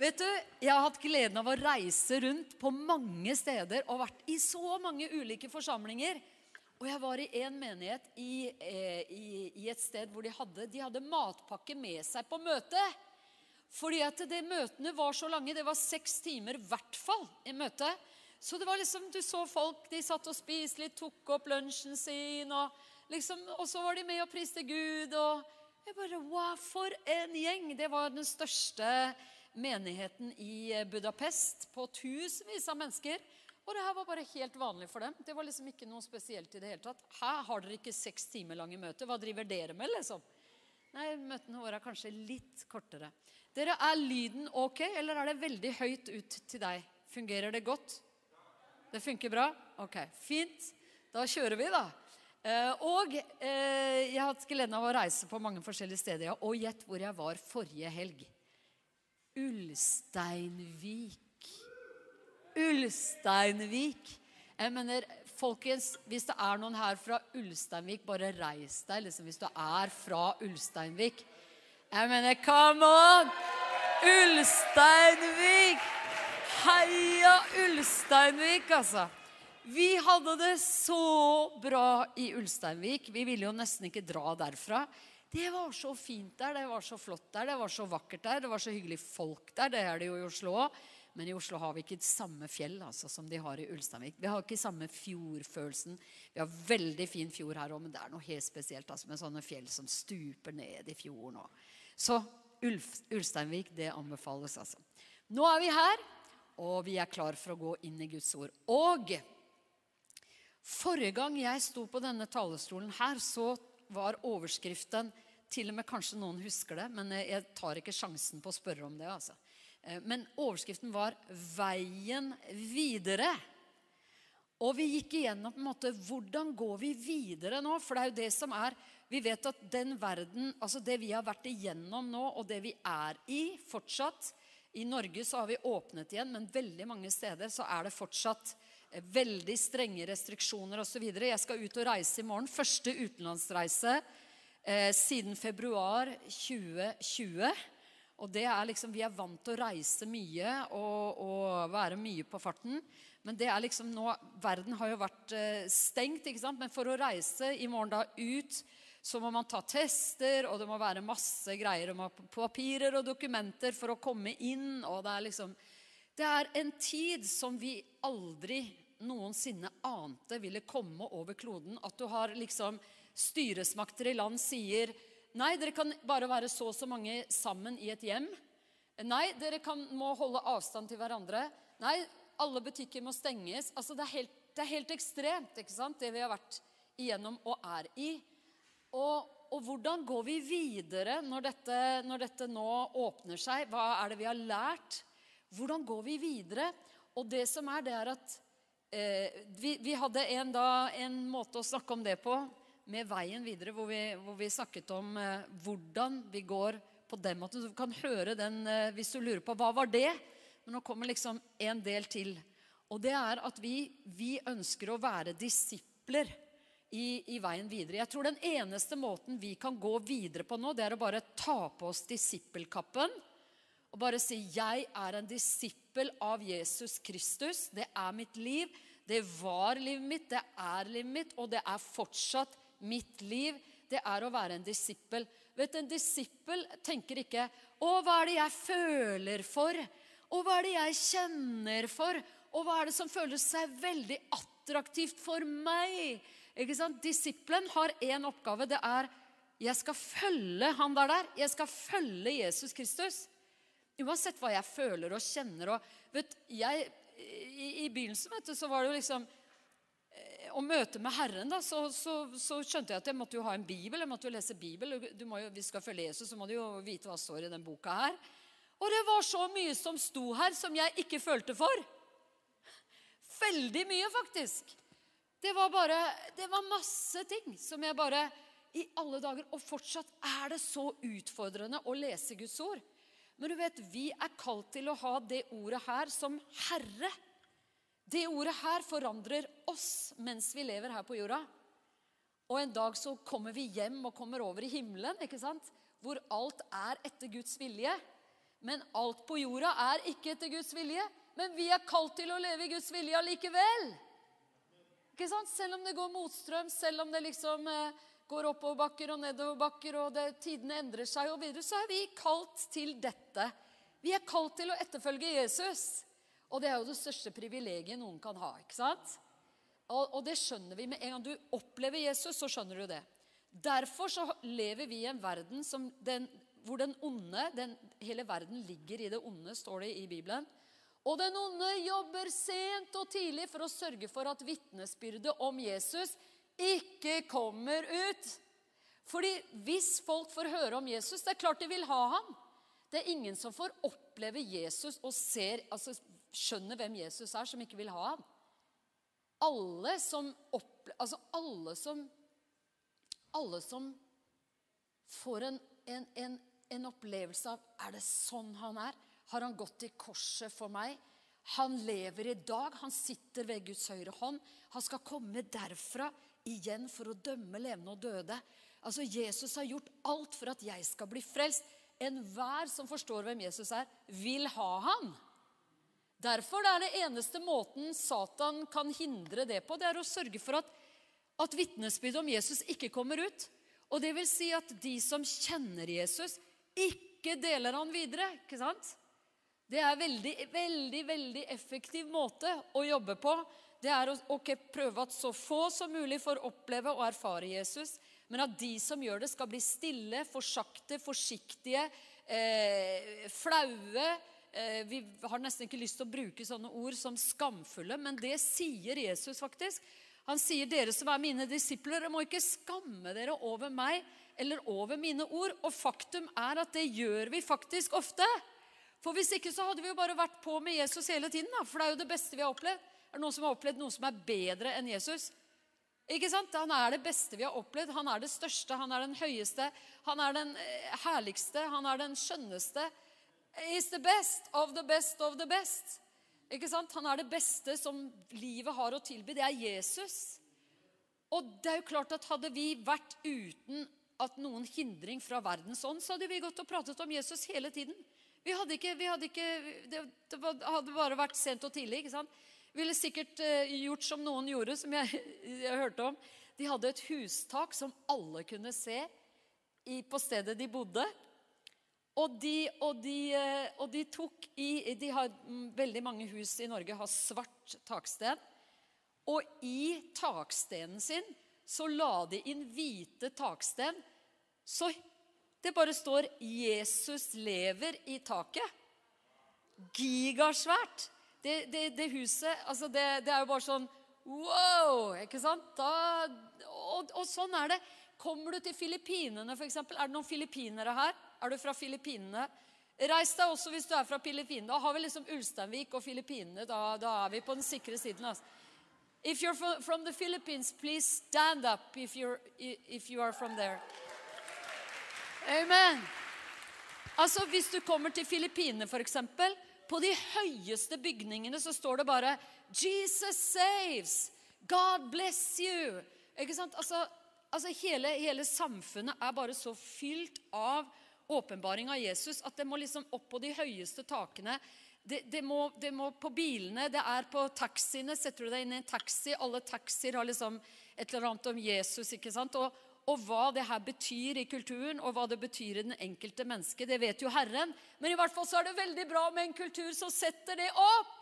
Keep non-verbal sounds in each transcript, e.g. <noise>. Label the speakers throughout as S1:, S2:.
S1: Vet du, Jeg har hatt gleden av å reise rundt på mange steder og vært i så mange ulike forsamlinger. Og jeg var i en menighet i, eh, i, i et sted hvor de hadde, de hadde matpakke med seg på møtet. Fordi at det møtene var så lange. Det var seks timer i hvert fall i møte. Så det var liksom, du så folk, de satt og spiste litt, tok opp lunsjen sin. Og, liksom, og så var de med og priste Gud. og jeg bare, wow, For en gjeng! Det var den største menigheten i Budapest på tusenvis av mennesker. Og det her var bare helt vanlig for dem. Det var liksom ikke noe spesielt i det hele tatt. Her har dere ikke seks timer lange møter. Hva driver dere med, liksom? Nei, møtene våre er kanskje litt kortere. Dere, Er lyden ok, eller er det veldig høyt ut til deg? Fungerer det godt? Det funker bra? Ok, fint. Da kjører vi, da. Eh, og eh, jeg har hatt gleden av å reise på mange forskjellige steder. Og gjett hvor jeg var forrige helg. Ulsteinvik. Ulsteinvik. Jeg mener, folkens, Hvis det er noen her fra Ulsteinvik, bare reis deg liksom, hvis du er fra Ulsteinvik. Jeg mener, come on! Ulsteinvik! Heia Ulsteinvik, altså. Vi hadde det så bra i Ulsteinvik. Vi ville jo nesten ikke dra derfra. Det var så fint der, det var så flott der, det var så vakkert der, det var så hyggelig folk der. Det er det jo i Oslo òg. Men i Oslo har vi ikke samme fjell altså, som de har i Ulsteinvik. Vi har ikke samme fjordfølelsen. Vi har veldig fin fjord her òg, men det er noe helt spesielt altså, med sånne fjell som stuper ned i fjorden. Også. Så Ulf, Ulsteinvik, det anbefales altså. Nå er vi her, og vi er klar for å gå inn i Guds ord. Og forrige gang jeg sto på denne talerstolen her, så var overskriften Til og med kanskje noen husker det, men jeg tar ikke sjansen på å spørre om det. altså. Eh, men overskriften var 'Veien videre'. Og vi gikk igjennom på en måte, hvordan går vi videre nå? For det er jo det som er Vi vet at den verden, altså det vi har vært igjennom nå, og det vi er i fortsatt I Norge så har vi åpnet igjen, men veldig mange steder så er det fortsatt eh, veldig strenge restriksjoner osv. Jeg skal ut og reise i morgen. Første utenlandsreise eh, siden februar 2020. Og det er liksom, Vi er vant til å reise mye og, og, være mye på farten. Men det er liksom nå, verden har jo vært eh, stengt. ikke sant? Men for å reise i morgen da ut, så må man ta tester, og det må være masse greier. om papirer og dokumenter for å komme inn. og Det er liksom, det er en tid som vi aldri noensinne ante ville komme over kloden. At du har liksom styresmakter i land sier Nei, dere kan bare være så og så mange sammen i et hjem. Nei, dere kan, må holde avstand til hverandre. Nei, alle butikker må stenges. Altså, det er helt, det er helt ekstremt, ikke sant, det vi har vært igjennom og er i. Og, og hvordan går vi videre når dette, når dette, nå åpner seg? Hva er det vi har lært? Hvordan går vi videre? Og det som er, det er at eh, vi, vi, hadde en, da, en måte å snakke om det på med veien videre, hvor vi, hvor vi snakket om eh, hvordan vi går på den måten. Så du kan høre den eh, hvis du lurer på hva var det Men nå kommer liksom en del til. Og det er at vi, vi ønsker å være disipler i, i, veien videre. Jeg tror den eneste måten vi kan gå videre på nå, det er å bare ta på oss disippelkappen og bare si 'Jeg er en disippel av Jesus Kristus'. Det er mitt liv. Det var livet mitt, det er livet mitt, og det er fortsatt mitt liv, det er å være en disippel. Vet En disippel tenker ikke 'Å, hva er det jeg føler for?' 'Å, hva er det jeg kjenner for?' 'Og hva er det som føles seg veldig attraktivt for meg?' Ikke sant? Disippelen har én oppgave. Det er 'Jeg skal følge han der der. Jeg skal følge Jesus Kristus.' Uansett hva jeg føler og kjenner. og vet, jeg, i, I begynnelsen vet du, så var det jo liksom å møte med Herren, da, så, så, så, skjønte jeg at jeg måtte jo ha en bibel. Jeg måtte jo lese Bibel. Du må jo, hvis du skal følge Jesus, så må du jo vite hva står i den boka her. Og det var så mye som sto her, som jeg ikke følte for. Veldig mye, faktisk. Det var bare Det var masse ting som jeg bare I alle dager. Og fortsatt er det så utfordrende å lese Guds ord. Men du vet, vi er kalt til å ha det ordet her som Herre. Det ordet her forandrer oss mens vi lever her på jorda. Og en dag så kommer vi hjem og kommer over i himmelen, ikke sant? hvor alt er etter Guds vilje. Men alt på jorda er ikke etter Guds vilje. Men vi er kalt til å leve i Guds vilje allikevel. Ikke sant? Selv om det går motstrøm, selv om det liksom eh, går oppoverbakker og nedoverbakker, og det, tidene endrer seg og videre, så er vi kalt til dette. Vi er kalt til å etterfølge Jesus. Og det er jo det største privilegiet noen kan ha. ikke sant? Og, og det skjønner vi med en gang du opplever Jesus, så skjønner du det. Derfor så lever vi i en verden den, hvor den onde den, Hele verden ligger i det onde, står det i Bibelen. Og den onde jobber sent og tidlig for å sørge for at vitnesbyrdet om Jesus ikke kommer ut. Fordi hvis folk får høre om Jesus Det er klart de vil ha ham. Det er ingen som får oppleve Jesus og ser, altså, skjønner hvem Jesus er, som ikke vil ha ham. Alle som opple altså alle som Alle som får en, en, en, en opplevelse av Er det sånn han er? har han gått i korset for meg. Han lever i dag. Han sitter ved Guds høyre hånd. Han skal komme derfra igjen for å dømme levende og døde. Altså, Jesus har gjort alt for at jeg skal bli frelst. Enhver som forstår hvem Jesus er, vil ha han. Derfor er det eneste måten Satan kan hindre det på, det er å sørge for at, at vitnesbyrdet om Jesus ikke kommer ut. Og det vil si at de som kjenner Jesus, ikke deler han videre. ikke sant? Det er en veldig, veldig, veldig effektiv måte å jobbe på. Det er å okay, prøve at så få som mulig får oppleve og erfare Jesus. Men at de som gjør det, skal bli stille, forsakte, forsiktige, eh, flaue. Eh, vi har nesten ikke lyst til å bruke sånne ord som skamfulle, men det sier Jesus faktisk. Han sier, 'Dere som er mine disipler, må ikke skamme dere over meg eller over mine ord.' Og faktum er at det gjør vi faktisk ofte. For hvis ikke så hadde vi jo bare vært på med Jesus hele tiden. Da. For det er jo det beste vi har opplevd. Er det noen som har opplevd noe som er bedre enn Jesus? Ikke sant? Han er det beste vi har opplevd. Han er det største, han er den høyeste, han er den eh, herligste, han er den skjønneste. Is the best of the best of the best. Ikke sant? Han er det beste som livet har å tilby. Det er Jesus. Og det er jo klart at hadde vi vært uten at noen hindring fra verdens ånd, så hadde vi gått og pratet om Jesus hele tiden. Vi hadde ikke, vi hadde ikke det, hadde bare vært sent og tidlig. ikke sant? Vi ville sikkert uh, gjort som noen gjorde, som jeg, <laughs> jeg, hørte om. De hadde et hustak som alle kunne se i, på stedet de bodde. Og de, og, de, uh, og de, tok i De har mm, veldig mange hus i Norge har svart taksten. Og i takstenen sin så la de inn hvite taksten. Så det bare står 'Jesus lever' i taket. Gigasvært. Det, det, det huset altså det, det, er jo bare sånn Wow! Ikke sant? Da, og, og, sånn er det. Kommer du til Filippinene, f.eks. Er det noen filippinere her? Er du fra Filippinene? Reis deg også hvis du er fra Filippinene. Da har vi liksom Ulsteinvik og Filippinene. Da, da, er vi på den sikre siden. Altså. If you're from the Philippines, please stand up if, you're, if you are from there. Amen. Altså, Hvis du kommer til Filippinene, f.eks. På de høyeste bygningene så står det bare 'Jesus saves'. 'God bless you'. Ikke sant? Altså, altså hele, hele, samfunnet er bare så fylt av åpenbaring av Jesus at det må liksom opp på de høyeste takene. Det, det, må, det, må, på bilene, det er på taxiene. Setter du deg inn i en taxi Alle taxier har liksom et eller annet om Jesus. ikke sant? Og, og hva det her betyr i kulturen, og hva det betyr i den enkelte menneske, det vet jo Herren. Men i hvert fall så er det veldig bra med en kultur som setter det opp.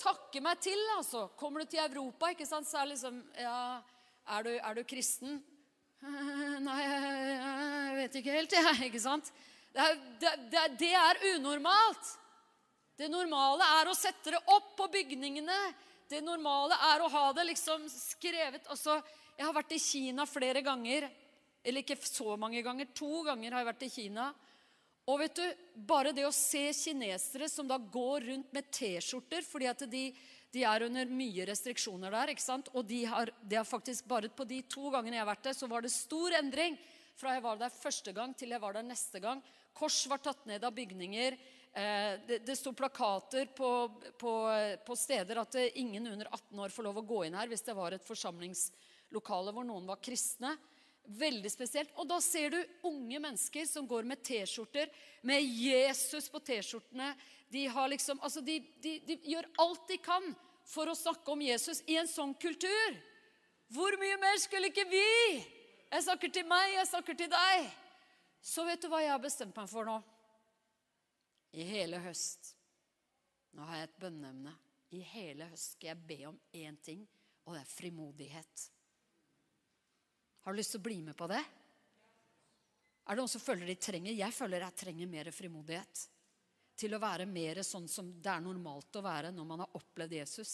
S1: Takke meg til, altså. Kommer du til Europa, ikke sant, så er liksom Ja, er du, er du kristen? <laughs> Nei, jeg vet ikke helt, jeg. <laughs> Ikke sant? Det er, det, det er unormalt. Det normale er å sette det opp på bygningene. Det normale er å ha det liksom skrevet. Altså, jeg har vært i Kina flere ganger. Eller ikke så mange ganger. To ganger har jeg vært i Kina. Og vet du, bare det å se kinesere som da går rundt med T-skjorter fordi at de, de, er under mye restriksjoner der. ikke sant? Og de har, de har, faktisk bare på de to gangene jeg har vært der, så var det stor endring fra jeg var der første gang til jeg var der neste gang. Kors var tatt ned av bygninger. Eh, det, det sto plakater på, på, på steder at ingen under 18 år får lov å gå inn her hvis det var et forsamlings lokale hvor noen var kristne. Veldig spesielt. Og da ser du unge mennesker som går med T-skjorter med Jesus på T-skjortene. De, liksom, altså de, de, de, gjør alt de kan for å snakke om Jesus i en sånn kultur. Hvor mye mer skulle ikke vi? Jeg snakker til meg, jeg snakker til deg. Så vet du hva jeg har bestemt meg for nå? I hele høst. Nå har jeg et bønneemne. I hele høst skal jeg be om én ting, og det er frimodighet. Har du lyst til å bli med på det? Er det noen som føler de trenger Jeg føler jeg trenger mer frimodighet. Til å være mer sånn som det er normalt å være når man har opplevd Jesus.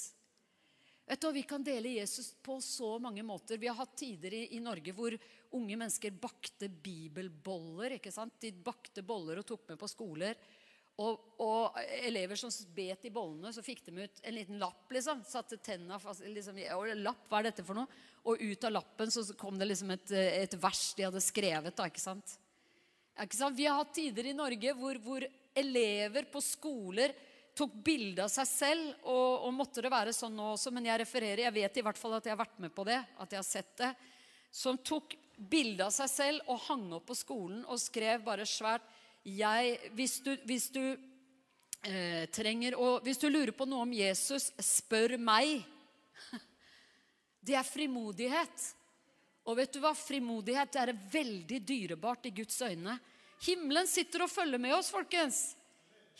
S1: Vet du, Vi kan dele Jesus på så mange måter. Vi har hatt tider i, i, Norge hvor unge mennesker bakte bibelboller. ikke sant? De bakte boller og tok med på skoler. Og, og, elever som bet i bollene, så fikk de ut en liten lapp. liksom, Satte tenna fast liksom, Lapp, hva er dette for noe? Og ut av lappen så kom det liksom et, et vers de hadde skrevet. da, ikke sant? Ikke sant? Vi har hatt tider i Norge hvor, hvor elever på skoler tok bilde av seg selv. Og, og, måtte det være sånn nå også, men jeg refererer, jeg vet i hvert fall at jeg har vært med på det. at jeg har sett det, Som tok bilde av seg selv og hang opp på skolen og skrev bare svært jeg, hvis du, hvis du eh, trenger å Hvis du lurer på noe om Jesus, spør meg. <laughs> Det er frimodighet. Og vet du hva? Frimodighet er veldig dyrebart i Guds øyne. Himmelen sitter og følger med oss, folkens.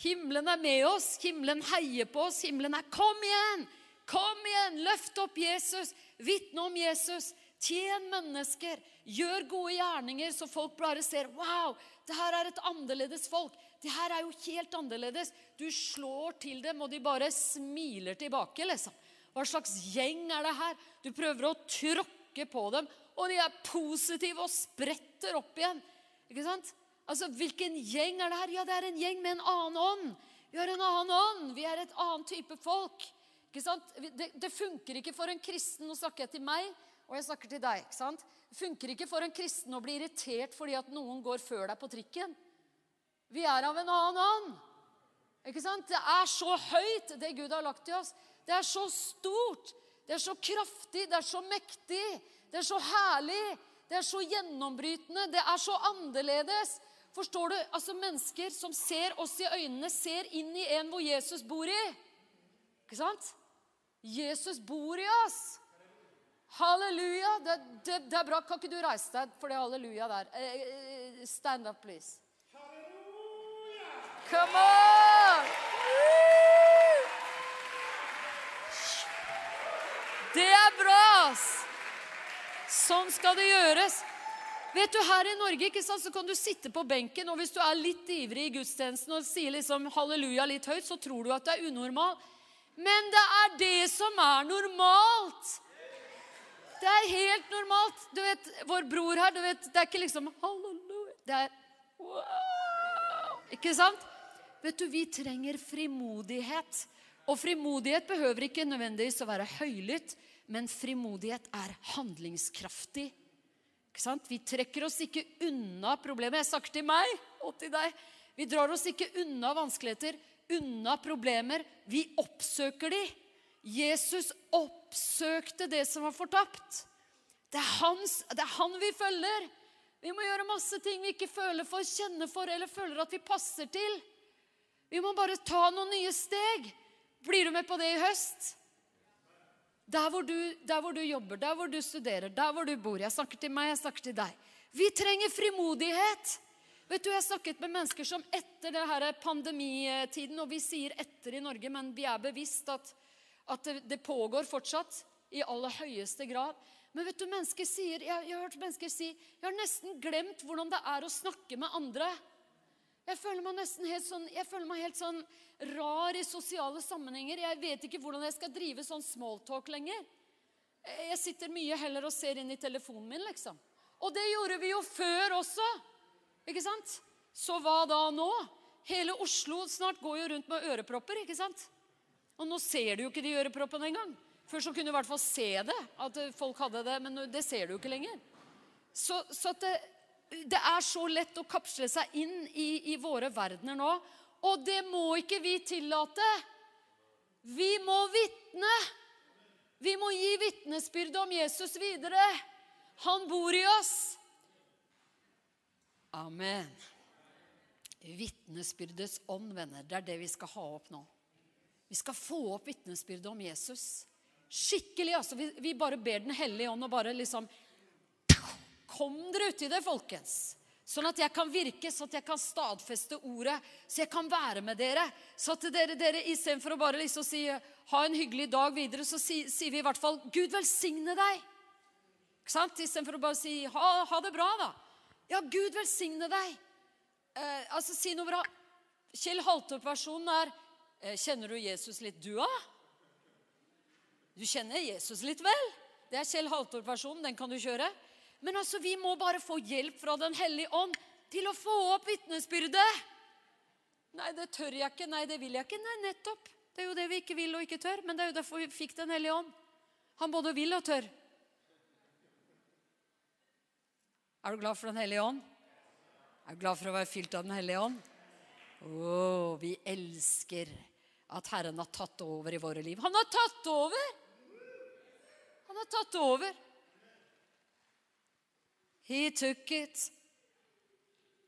S1: Himmelen er med oss. Himmelen heier på oss. Himmelen er 'Kom igjen! Kom igjen! Løft opp Jesus! Vitne om Jesus! Tjen mennesker! Gjør gode gjerninger, så folk bare ser 'Wow, det her er et annerledes folk. Det her er jo helt annerledes. Du slår til dem, og de bare smiler tilbake. liksom. Hva slags gjeng er det her? Du prøver å tråkke på dem, og de er positive og spretter opp igjen. Ikke sant? Altså, Hvilken gjeng er det her? Ja, det er en gjeng med en annen ånd. Vi har en annen ånd. Vi er et annet type folk. Ikke sant? Det, det funker ikke for en kristen Nå snakker jeg til meg, og jeg snakker til deg. ikke sant? Det funker ikke for en kristen å bli irritert fordi at noen går før deg på trikken. Vi er av en annen ånd. Ikke sant? Det er så høyt, det Gud har lagt i oss. Det er så stort. Det er så kraftig. Det er så mektig. Det er så herlig. Det er så gjennombrytende. Det er så annerledes. Forstår du? Altså Mennesker som ser oss i øynene, ser inn i en hvor Jesus bor i. Ikke sant? Jesus bor i oss. Halleluja! Det, det, det, er bra. Kan ikke du reise deg for det halleluja der? Eh, eh, stand up, please. Halleluja! Come on! Det er bra! ass! Sånn skal det gjøres. Vet du, Her i Norge ikke sant, så kan du sitte på benken, og hvis du er litt ivrig i gudstjenesten og sier liksom halleluja litt høyt, så tror du at det er unormalt. Men det er det som er normalt. Det er helt normalt. Du vet, Vår bror her, du vet, det er ikke liksom halleluja. Det er wow. Ikke sant? Vet du, Vi trenger frimodighet. Og frimodighet behøver ikke nødvendigvis å være høylytt, men frimodighet er handlingskraftig. Ikke sant? Vi trekker oss ikke unna problemet. Jeg snakker til meg og til deg. Vi drar oss ikke unna vanskeligheter, unna problemer. Vi oppsøker de. Jesus oppsøkte det som var fortapt. Det er, hans, det er han vi følger. Vi må gjøre masse ting vi ikke føler for, kjenner for eller føler at vi passer til. Vi må bare ta noen nye steg. Blir du med på det i høst? Der hvor, du, der hvor du jobber, der hvor du studerer, der hvor du bor. Jeg snakker til meg, jeg snakker til deg. Vi trenger frimodighet. Vet du, Jeg har snakket med mennesker som etter det her pandemitiden, og vi sier etter i Norge, men vi er bevisst at at det, pågår fortsatt i aller høyeste grad. Men vet du, mennesker sier, jeg, jeg, har hørt mennesker si jeg har nesten glemt hvordan det er å snakke med andre. Jeg føler meg nesten helt sånn, jeg føler meg helt sånn rar i sosiale sammenhenger. Jeg vet ikke hvordan jeg skal drive sånn smalltalk lenger. Jeg sitter mye heller og ser inn i telefonen min, liksom. Og det gjorde vi jo før også. Ikke sant? Så hva da nå? Hele Oslo snart går jo rundt med ørepropper, ikke sant? Og nå ser du jo ikke de øreproppene engang. Før så kunne du i hvert fall se det, at folk hadde det, men det ser du jo ikke lenger. Så, så det, det, er så lett å kapsle seg inn i, i våre verdener nå. Og det må ikke vi tillate. Vi må vitne. Vi må gi vitnesbyrde om Jesus videre. Han bor i oss. Amen. Vitnesbyrdets ånd, venner. Det er det vi skal ha opp nå. Vi skal få opp vitnesbyrdet om Jesus. Skikkelig, altså. Vi, vi bare ber Den hellige ånd og bare liksom Kom dere uti det, folkens. Sånn at jeg kan virke, sånn at jeg kan stadfeste ordet, så jeg kan være med dere. Så at dere, dere istedenfor å bare liksom si ha en hyggelig dag videre, så sier si vi i hvert fall Gud velsigne deg. Ikke sant? Istedenfor å bare si ha, ha, det bra, da. Ja, Gud velsigne deg. Eh, altså, si noe bra. Kjell Haltorp-versjonen er Kjenner du Jesus litt, du òg? Du kjenner Jesus litt, vel? Det er Kjell Haltorp-versjonen. Den kan du kjøre. Men altså, vi må bare få hjelp fra Den hellige ånd til å få opp vitnesbyrdet. Nei, det tør jeg ikke. Nei, det vil jeg ikke. Nei, nettopp. Det er jo det vi ikke vil og ikke tør. Men det er jo derfor vi fikk Den hellige ånd. Han både vil og tør. Er du glad for Den hellige ånd? Er du glad for å være fylt av Den hellige ånd? Å, oh, vi elsker at Herren har tatt over i våre liv. Han har tatt over! Han har tatt over. He took it.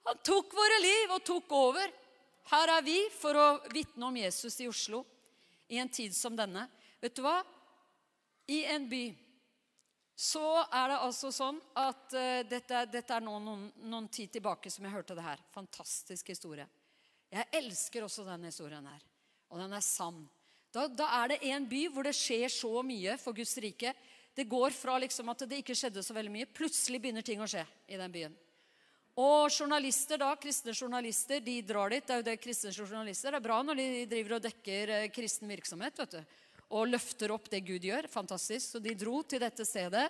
S1: Han tok våre liv og tok over. Her er vi for å vitne om Jesus i Oslo i en tid som denne. Vet du hva? I en by så er det altså sånn at uh, dette, dette, er noen, noen, noen, tid tilbake som jeg hørte det her. Fantastisk historie. Jeg elsker også denne historien her. Og den er sann. Da, da er det en by hvor det skjer så mye for Guds rike. Det går fra liksom at det ikke skjedde så veldig mye. Plutselig begynner ting å skje i den byen. Og journalister da, kristne journalister de drar dit. Det er jo det kristne journalister. Det er bra når de driver og dekker eh, kristen virksomhet vet du. og løfter opp det Gud gjør. Fantastisk. Så de dro til dette stedet.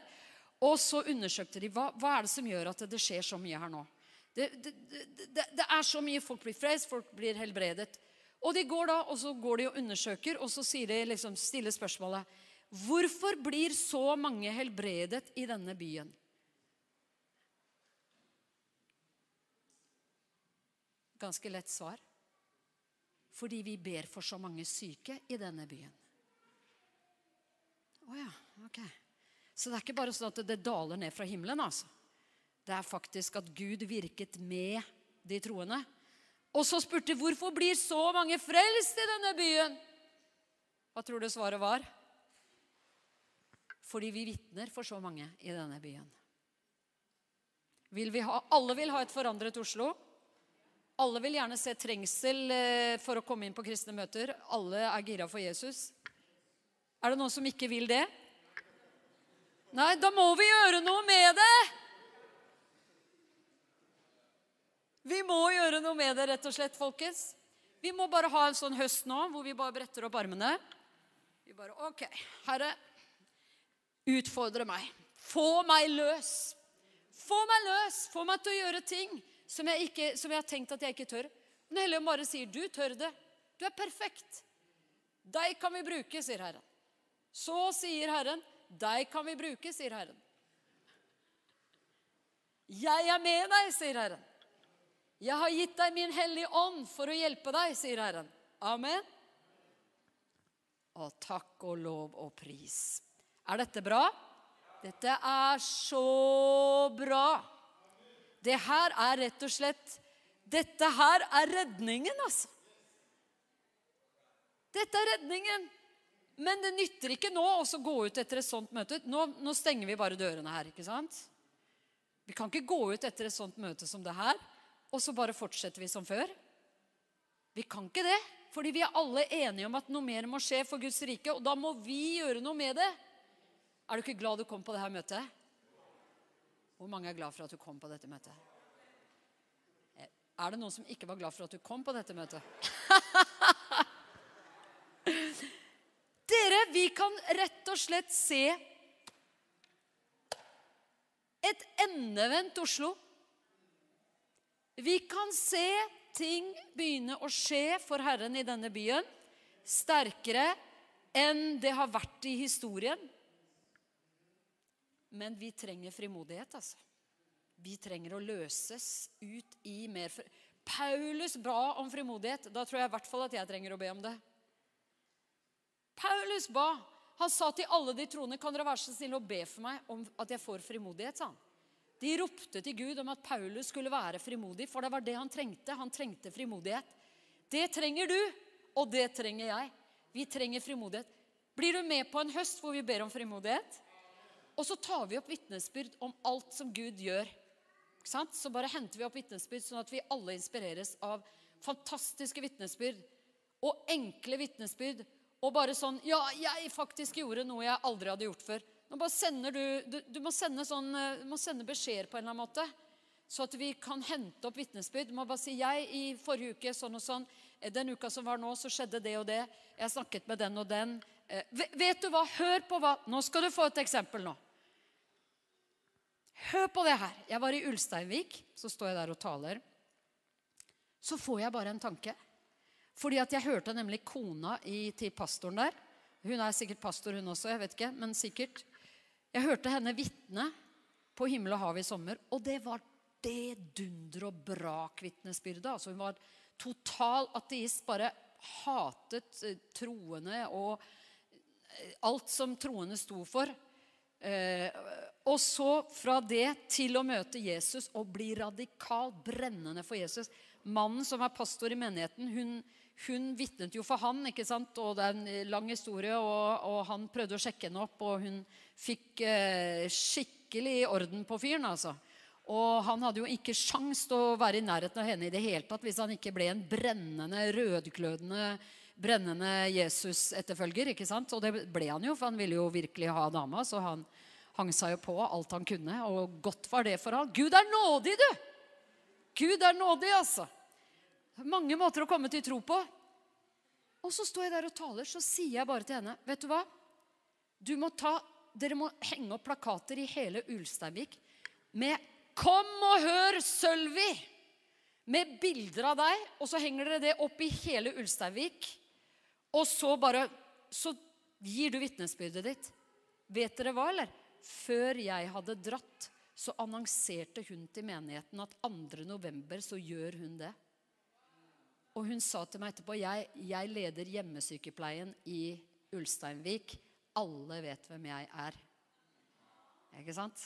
S1: Og så undersøkte de hva, hva er det som gjør at det skjer så mye her nå. Det, det, det, det er så mye. Folk blir frelst, folk blir helbredet. Og de går da, og så går de og undersøker, og så sier de liksom, stiller spørsmålet Hvorfor blir så mange helbredet i denne byen? Ganske lett svar. Fordi vi ber for så mange syke i denne byen. Å oh ja, ok. Så det er ikke bare sånn at det daler ned fra himmelen, altså. Det er faktisk at Gud virket med de troende. Og så spurte hvorfor blir så mange frelst i denne byen? Hva tror du svaret var? fordi vi vitner for så mange i denne byen. Vil vi ha, alle vil ha et forandret Oslo. Alle vil gjerne se trengsel eh, for å komme inn på kristne møter. Alle er gira for Jesus. Er det noen som ikke vil det? Nei, da må vi gjøre noe med det! Vi må gjøre noe med det, rett og slett, folkens. Vi må bare ha en sånn høst nå hvor vi bare bretter opp armene. Vi bare OK, Herre, utfordre meg. Få meg løs. Få meg løs. Få meg til å gjøre ting som jeg, ikke, som jeg har tenkt at jeg ikke tør. Den hellige bare sier, 'Du tør det. Du er perfekt.' Deg kan vi bruke, sier Herren. Så sier Herren, 'Deg kan vi bruke', sier Herren. Jeg er med deg, sier Herren. Jeg har gitt deg min hellige ånd for å hjelpe deg, sier Herren. Amen. Og takk og lov og pris. Er dette bra? Dette er så bra. Det her er rett og slett Dette her er redningen, altså. Dette er redningen. Men det nytter ikke nå å gå ut etter et sånt møte. Nå, nå, stenger vi bare dørene her. ikke sant? Vi kan ikke gå ut etter et sånt møte som det her, og så bare fortsetter vi som før. Vi kan ikke det, fordi vi er alle enige om at noe mer må skje for Guds rike, og da må vi gjøre noe med det. Er du ikke glad du kom på dette møtet? Hvor mange er glad for at du kom på dette møtet? Er det noen som ikke var glad for at du kom på dette møtet? <laughs> Dere, vi kan rett og slett se et endevendt Oslo. Vi kan se ting begynne å skje for Herren i denne byen sterkere enn det har vært i historien. Men vi trenger frimodighet, altså. Vi trenger å løses ut i mer Paulus ba om frimodighet. Da tror jeg i hvert fall at jeg trenger å be om det. Paulus ba. Han sa til alle de troende, kan dere være så snille å be for meg om at jeg får frimodighet, sa han. De ropte til Gud om at Paulus skulle være frimodig, for det var det han trengte. Han trengte frimodighet. Det trenger du, og det trenger jeg. Vi trenger frimodighet. Blir du med på en høst hvor vi ber om frimodighet? Og så tar vi opp vitnesbyrd om alt som Gud gjør. Så bare henter vi opp vitnesbyrd, sånn at vi alle inspireres av fantastiske vitnesbyrd og enkle vitnesbyrd. Og bare sånn Ja, jeg faktisk gjorde noe jeg aldri hadde gjort før. Nå bare sender du, du, du må, sende sånn, sende beskjeder på en eller annen måte. Så at vi kan hente opp vitnesbyrd. Du må bare si jeg i forrige uke sånn og sånn. Den uka som var nå, så skjedde det og det. Jeg snakket med den og den. Eh, vet du hva? Hør på hva Nå skal du få et eksempel nå. Hør på det her. Jeg var i Ulsteinvik. Så står jeg der og taler. Så får jeg bare en tanke. Fordi at jeg hørte nemlig kona i, til pastoren der. Hun er sikkert pastor, hun også. jeg vet ikke, men sikkert. Jeg hørte henne vitne på himmel og hav i sommer, og det var det dunder og brak-vitnesbyrdet. Altså hun var total ateist, bare hatet eh, troende og eh, alt som troende sto for. Eh, og så fra det til å møte Jesus og bli radikal, brennende for Jesus. Mannen som er pastor i menigheten, hun, hun vitnet jo for han, ikke sant? og det er en lang historie. Og, og han prøvde å sjekke henne opp, og hun fikk eh, skikkelig orden på fyren. altså. Og han hadde jo ikke sjans til å være i nærheten av henne i det hele tatt hvis han ikke ble en brennende, rødglødende, brennende Jesus-etterfølger. ikke sant? Og det ble han jo, for han ville jo virkelig ha dama. Så han hang seg jo på alt han kunne, og godt var det for han. Gud er nådig, du! Gud er nådig, altså. Mange måter å komme til tro på. Og så står jeg der og taler, så sier jeg bare til henne Vet du hva? Du må ta, dere må henge opp plakater i hele Ulsteinvik med 'Kom og hør Sølvi!' Med bilder av deg. Og så henger dere det opp i hele Ulsteinvik. Og så bare Så gir du vitnesbyrdet ditt. Vet dere hva, eller? Før jeg hadde dratt, så annonserte hun til menigheten at 2. november så gjør hun det. Og hun sa til meg etterpå jeg, jeg leder hjemmesykepleien i Ulsteinvik. Alle vet hvem jeg er. Ikke sant?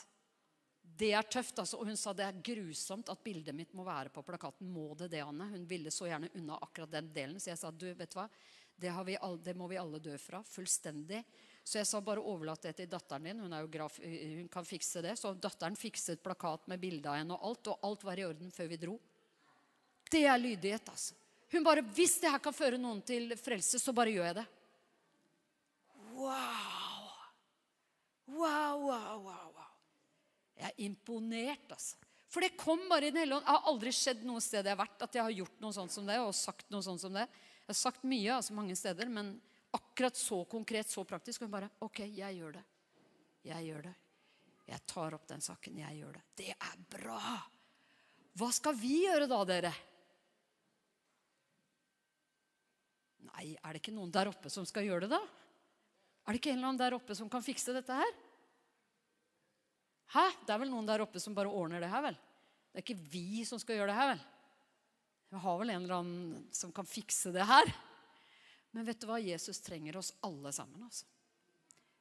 S1: Det er tøft. altså. Og hun sa det er grusomt at bildet mitt må være på plakaten. Må det det, Anne? Hun ville så gjerne unna akkurat den delen. Så jeg sa du, vet du hva? Det, alle, det må vi alle dø fra. Fullstendig. Så jeg sa bare overlat det til datteren din. Hun, graf, hun, kan fikse det. Så datteren fikset plakat med bilde av henne og alt. Og alt var i orden før vi dro. Det er lydighet, altså. Hun bare Hvis det her kan føre noen til frelse, så bare gjør jeg det. Wow! Wow, wow, wow. wow. Jeg er imponert, altså. For det kom bare i Den hellige ånd. Det har aldri skjedd noe sted jeg har vært, at jeg har gjort noe sånt som det, og sagt noe sånt som det. Jeg har sagt mye, altså mange steder, men akkurat så konkret, så praktisk. Og hun bare OK, jeg gjør det. Jeg gjør det. Jeg tar opp den saken. Jeg gjør det. Det er bra! Hva skal vi gjøre da, dere? Nei, er det ikke noen der oppe som skal gjøre det, da? Er det ikke en eller annen der oppe som kan fikse dette her? Hæ? Det er vel noen der oppe som bare ordner det her, vel? Det er ikke vi som skal gjøre det her, vel? Vi har vel en eller annen som kan fikse det her? Men vet du hva? Jesus trenger oss alle sammen. altså.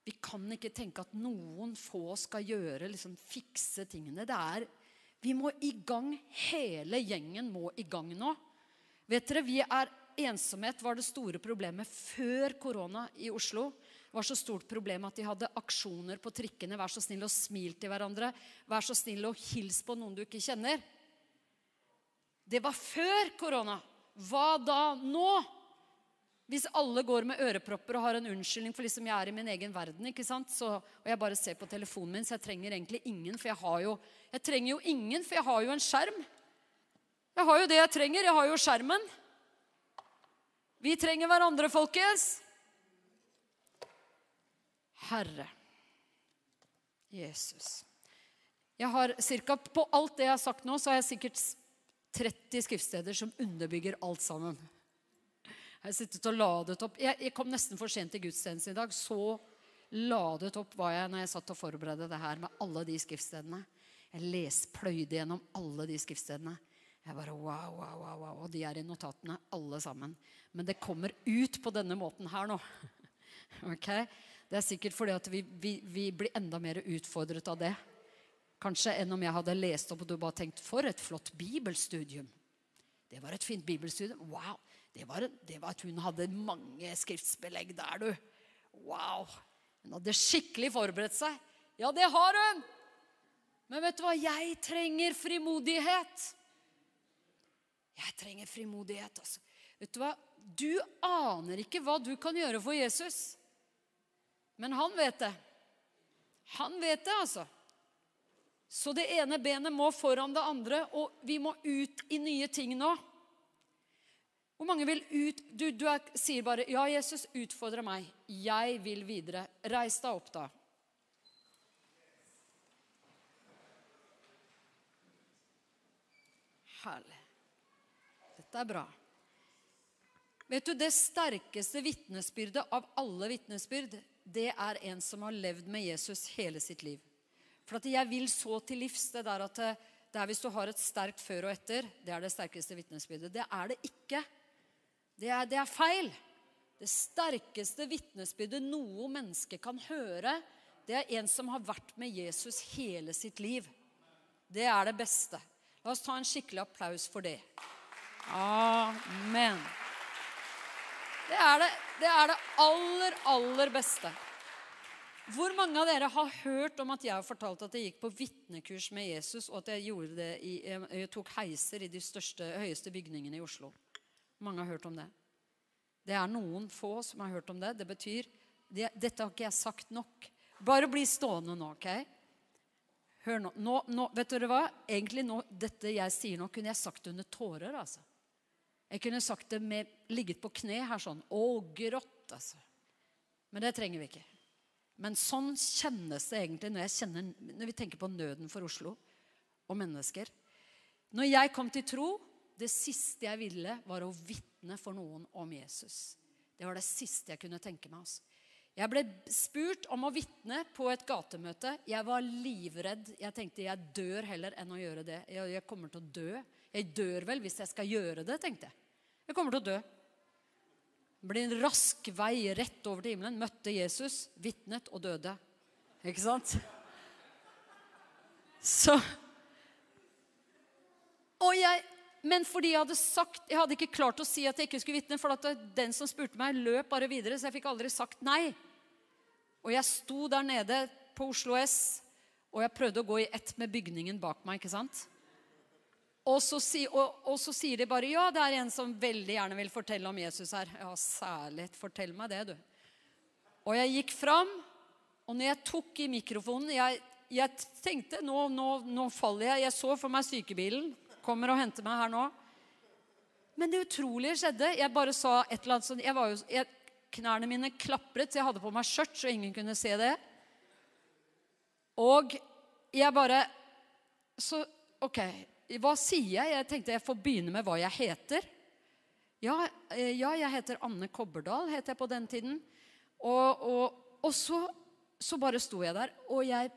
S1: Vi kan ikke tenke at noen få skal gjøre, liksom fikse tingene. Det er, Vi må i gang. Hele gjengen må i gang nå. Vet dere, Vi er ensomhet var det store problemet før korona i Oslo. Var så stort problem at de hadde aksjoner på trikkene. Vær så snill og smil til hverandre. Vær så snill og hils på noen du ikke kjenner. Det var før korona. Hva da nå? Hvis alle går med ørepropper og har en unnskyldning for liksom jeg er i min egen verden, ikke sant? Så, og jeg bare ser på telefonen min, så jeg trenger egentlig ingen, for jeg har jo Jeg trenger jo ingen, for jeg har jo en skjerm. Jeg har jo det jeg trenger. Jeg har jo skjermen. Vi trenger hverandre, folkens. Herre Jesus. Jeg har cirka, På alt det jeg har sagt nå, så har jeg sikkert 30 skriftsteder som underbygger alt sammen. Jeg har sittet og ladet opp. Jeg, jeg kom nesten for sent til gudstjenesten i dag. Så ladet opp var jeg når jeg satt og forberedte det her med alle de skriftstedene. Jeg les, pløyde gjennom alle de skriftstedene. Jeg bare wow, wow, wow, wow. Og de er i notatene, alle sammen. Men det kommer ut på denne måten her nå. <laughs> ok? Det er sikkert fordi at vi, vi, vi blir enda mer utfordret av det. Kanskje enn om jeg hadde lest opp og du bare tenkt For et flott bibelstudium. Det var et fint bibelstudium. Wow. Det var, det var at hun hadde mange skriftsbelegg der, du. Wow. Hun hadde skikkelig forberedt seg. Ja, det har hun! Men vet du hva? Jeg trenger frimodighet. Jeg trenger frimodighet, altså. Vet du hva? Du aner ikke hva du kan gjøre for Jesus. Men han vet det. Han vet det, altså. Så det ene benet må foran det andre, og vi må ut i nye ting nå. Hvor mange vil ut Du, du er, sier bare 'Ja, Jesus, utfordre meg. Jeg vil videre.' Reis deg opp, da. Herlig. Dette er bra. Vet du, Det sterkeste vitnesbyrdet av alle vitnesbyrd, det er en som har levd med Jesus hele sitt liv. For at jeg vil så til livs det der at det er hvis du har et sterkt før og etter, det er det sterkeste vitnesbyrdet. Det er det ikke. Det er, det er feil. Det sterkeste vitnesbyrdet noe menneske kan høre, det er en som har vært med Jesus hele sitt liv. Det er det beste. La oss ta en skikkelig applaus for det. Amen. Det er det, det, er det aller, aller beste. Hvor mange av dere har hørt om at jeg har fortalt at jeg gikk på vitnekurs med Jesus, og at jeg, i, jeg tok heiser i de største, høyeste bygningene i Oslo? Mange har hørt om det. Det er noen få som har hørt om det. Det betyr det, Dette har ikke jeg sagt nok. Bare bli stående nå, OK? Hør nå. nå, nå vet dere hva? Egentlig nå, Dette jeg sier nå, kunne jeg sagt under tårer. altså. Jeg kunne sagt det med ligget på kne her sånn. Å, grått, altså. Men det trenger vi ikke. Men sånn kjennes det egentlig når, kjenner, når, vi tenker på nøden for Oslo og mennesker. Når jeg kom til tro, det siste jeg ville, var å vitne for noen om Jesus. Det var det siste jeg kunne tenke meg. Altså. Jeg ble spurt om å vitne på et gatemøte. Jeg var livredd. Jeg tenkte jeg dør heller enn å gjøre det. Jeg, jeg kommer til å dø. Jeg dør vel hvis jeg skal gjøre det, tenkte jeg. Jeg kommer til å dø. Det ble en rask vei rett over til himmelen. Møtte Jesus, vitnet og døde. Ikke sant? Så Og jeg men fordi jeg hadde sagt Jeg hadde ikke klart å si at jeg ikke skulle vitne, for at den som spurte meg, løp bare videre, så jeg fikk aldri sagt nei. Og jeg sto der nede på Oslo S, og jeg prøvde å gå i ett med bygningen bak meg. ikke sant? Og så, og, og så, sier de bare ja, det er en som veldig gjerne vil fortelle om Jesus her. Ja, særlig. Fortell meg det, du. Og jeg gikk fram, og når jeg tok i mikrofonen Jeg, jeg tenkte nå, nå, nå, faller jeg. Jeg så for meg sykebilen. Kommer og henter meg her nå. Men det utrolige skjedde. Jeg bare sa et eller annet sånn jeg var jo, jeg, Knærne mine klapret, så jeg hadde på meg skjørt, så ingen kunne se det. Og jeg bare Så OK, hva sier jeg? Jeg tenkte jeg får begynne med hva jeg heter. Ja, eh, ja jeg heter Anne Kobberdal, het jeg på den tiden. Og, og, og så, så, bare sto jeg der, og jeg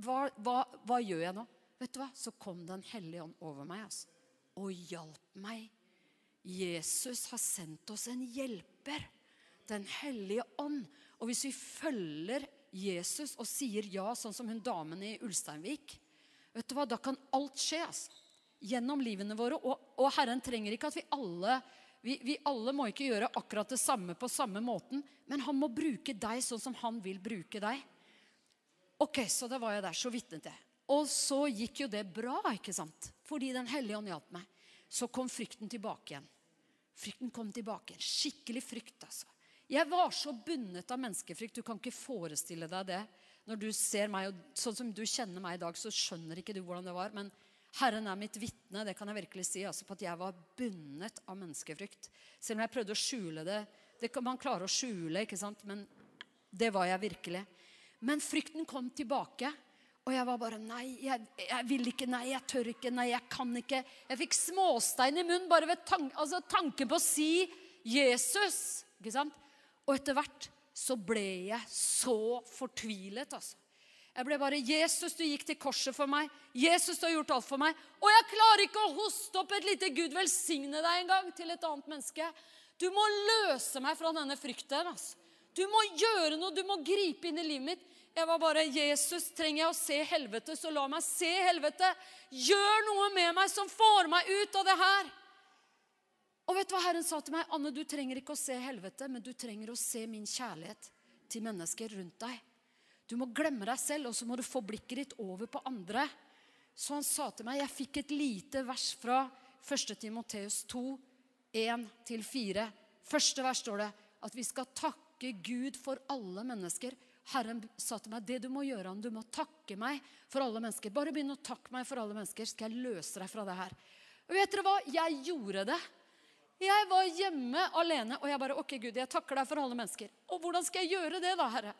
S1: hva, hva, hva, gjør jeg nå? Vet du hva? Så kom Den hellige ånd over meg altså, og hjalp meg. Jesus har sendt oss en hjelper. Den hellige ånd. Og hvis vi følger Jesus og sier ja, sånn som hun damen i Ulsteinvik, Vet du hva, Da kan alt skje altså. gjennom livene våre. Og, og, Herren trenger ikke at vi alle vi, vi, alle må ikke gjøre akkurat det samme på samme måten, men han må bruke deg sånn som han vil bruke deg. Ok, Så da var jeg der. Så vitnet jeg. Og så gikk jo det bra, ikke sant? Fordi Den hellige ånd hjalp meg. Så kom frykten tilbake igjen. Frykten kom tilbake. igjen. Skikkelig frykt, altså. Jeg var så bundet av menneskefrykt. Du kan ikke forestille deg det. Når du ser meg, og sånn som du kjenner meg i dag, så skjønner ikke du hvordan det var. Men Herren er mitt vitne, det kan jeg virkelig si, altså på at jeg var bundet av menneskefrykt. Selv om jeg prøvde å skjule det. Det kan man klare å skjule, ikke sant? men det var jeg virkelig. Men frykten kom tilbake. Og jeg var bare Nei, jeg, jeg, vil ikke. Nei, jeg tør ikke. Nei, jeg kan ikke. Jeg fikk småstein i munnen bare ved tank, altså, tanken på å si Jesus. Ikke sant? Og etter hvert så ble jeg så fortvilet, altså. Jeg ble bare 'Jesus, du gikk til korset for meg. Jesus, du har gjort alt for meg.' Og jeg klarer ikke å hoste opp et lite 'Gud velsigne deg' en gang til et annet menneske. Du må løse meg fra denne frykten. altså. Du må gjøre noe, du må gripe inn i livet mitt. Jeg var bare Jesus, trenger jeg å se helvete, så la meg se helvete. Gjør noe med meg som får meg ut av det her. Og vet du hva Herren sa til meg? Anne, du trenger ikke å se helvete, men du trenger å se min kjærlighet til mennesker rundt deg. Du må glemme deg selv, og så må du få blikket ditt over på andre. Så han sa til meg Jeg fikk et lite vers fra 1. Timoteus 2, 1-4. Første vers står det at vi skal takke Gud for alle mennesker. Herren sa til meg det du må gjøre, han, du må takke meg for alle mennesker. Bare begynn å takke meg for alle mennesker, skal jeg løse deg fra det her. Og vet dere hva? Jeg gjorde det. Jeg var hjemme alene, og jeg bare OK, Gud, jeg takker deg for alle mennesker. Og hvordan skal jeg gjøre det, da, Herre?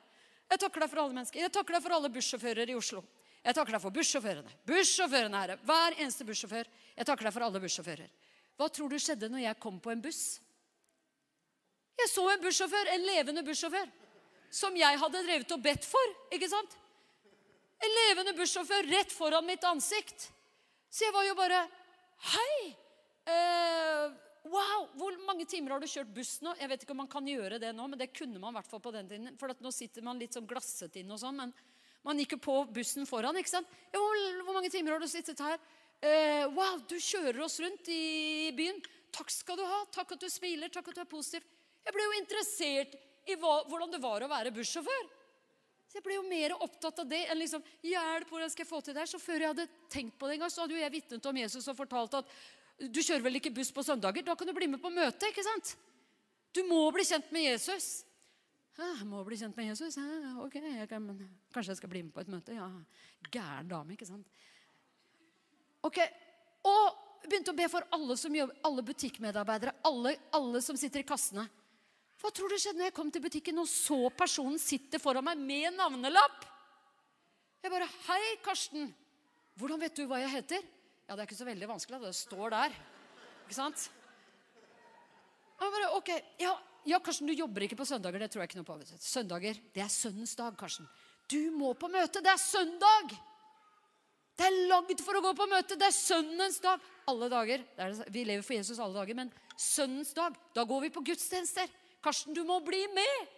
S1: Jeg takker deg for alle mennesker. Jeg takker deg for alle bussjåfører i Oslo. Jeg takker deg for bussjåførene. Bussjåførene, Herre. Hver eneste bussjåfør. Jeg takker deg for alle bussjåfører. Hva tror du skjedde når jeg kom på en buss? Jeg så en bussjåfør, en levende bussjåfør, som jeg hadde drevet og bedt for. ikke sant? En levende bussjåfør rett foran mitt ansikt. Så jeg var jo bare Hei! Eh, Wow! Hvor mange timer har du kjørt buss nå? Jeg vet ikke om man kan gjøre det nå, men det kunne man i hvert fall på den tiden. For nå sitter man litt sånn glasset inn og sånn, men man gikk jo på bussen foran, ikke sant? Jo, hvor, mange timer har du sittet her? Eh, wow, du kjører oss rundt i byen. Takk skal du ha. Takk at du smiler. Takk at du er positiv. Jeg ble jo interessert i hva, hvordan det var å være bussjåfør. Så jeg ble jo mer opptatt av det enn liksom, hjelp, hvordan skal jeg få til det her? Så før jeg hadde tenkt på det en gang, så hadde jo jeg vitnet om Jesus og fortalt at du kjører vel ikke buss på søndager? Da kan du bli med på møte, ikke sant? Du må bli kjent med Jesus. Jeg må bli kjent med Jesus? Ok, jeg kan, kanskje jeg skal bli med på et møte? Ja, Gæren dame, ikke sant? Ok, Og begynte å be for alle som jobber, alle butikkmedarbeidere, alle, alle som sitter i kassene. Hva tror du skjedde når jeg kom til butikken og så personen sitte foran meg med navnelapp? Jeg bare 'Hei, Karsten. Hvordan vet du hva jeg heter?' Ja, det er ikke så veldig vanskelig. Det står der. Ikke sant? Jeg bare, ok, ja, ja, Karsten, du jobber ikke på søndager. Det tror jeg ikke noe på. Søndager, det er sønnens dag, Karsten. Du må på møte. Det er søndag! Det er lagd for å gå på møte. Det er sønnens dag. Alle dager. Vi lever for Jesus alle dager, men sønnens dag, da går vi på gudstjenester. Karsten, du må bli med!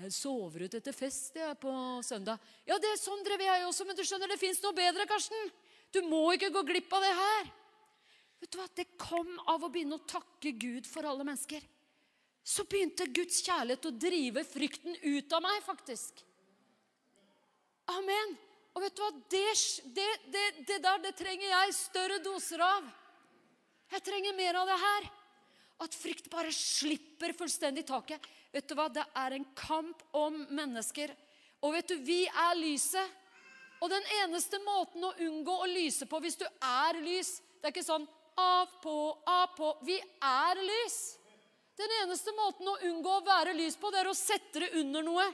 S1: Jeg sover ut etter fest jeg, på søndag. Ja, det er sånn drev jeg også, men du skjønner, det fins noe bedre, Karsten. Du må ikke gå glipp av det her. Vet du hva? Det kom av å begynne å takke Gud for alle mennesker. Så begynte Guds kjærlighet å drive frykten ut av meg, faktisk. Amen. Og vet du hva? Det, det, det, det der det trenger jeg større doser av. Jeg trenger mer av det her. At frykt bare slipper fullstendig taket. Vet du hva? Det er en kamp om mennesker. Og vet du, vi er lyset. Og den eneste måten å unngå å lyse på hvis du er lys Det er ikke sånn av, på, av, på. Vi er lys. Den eneste måten å unngå å være lys på, det er å sette det under noe.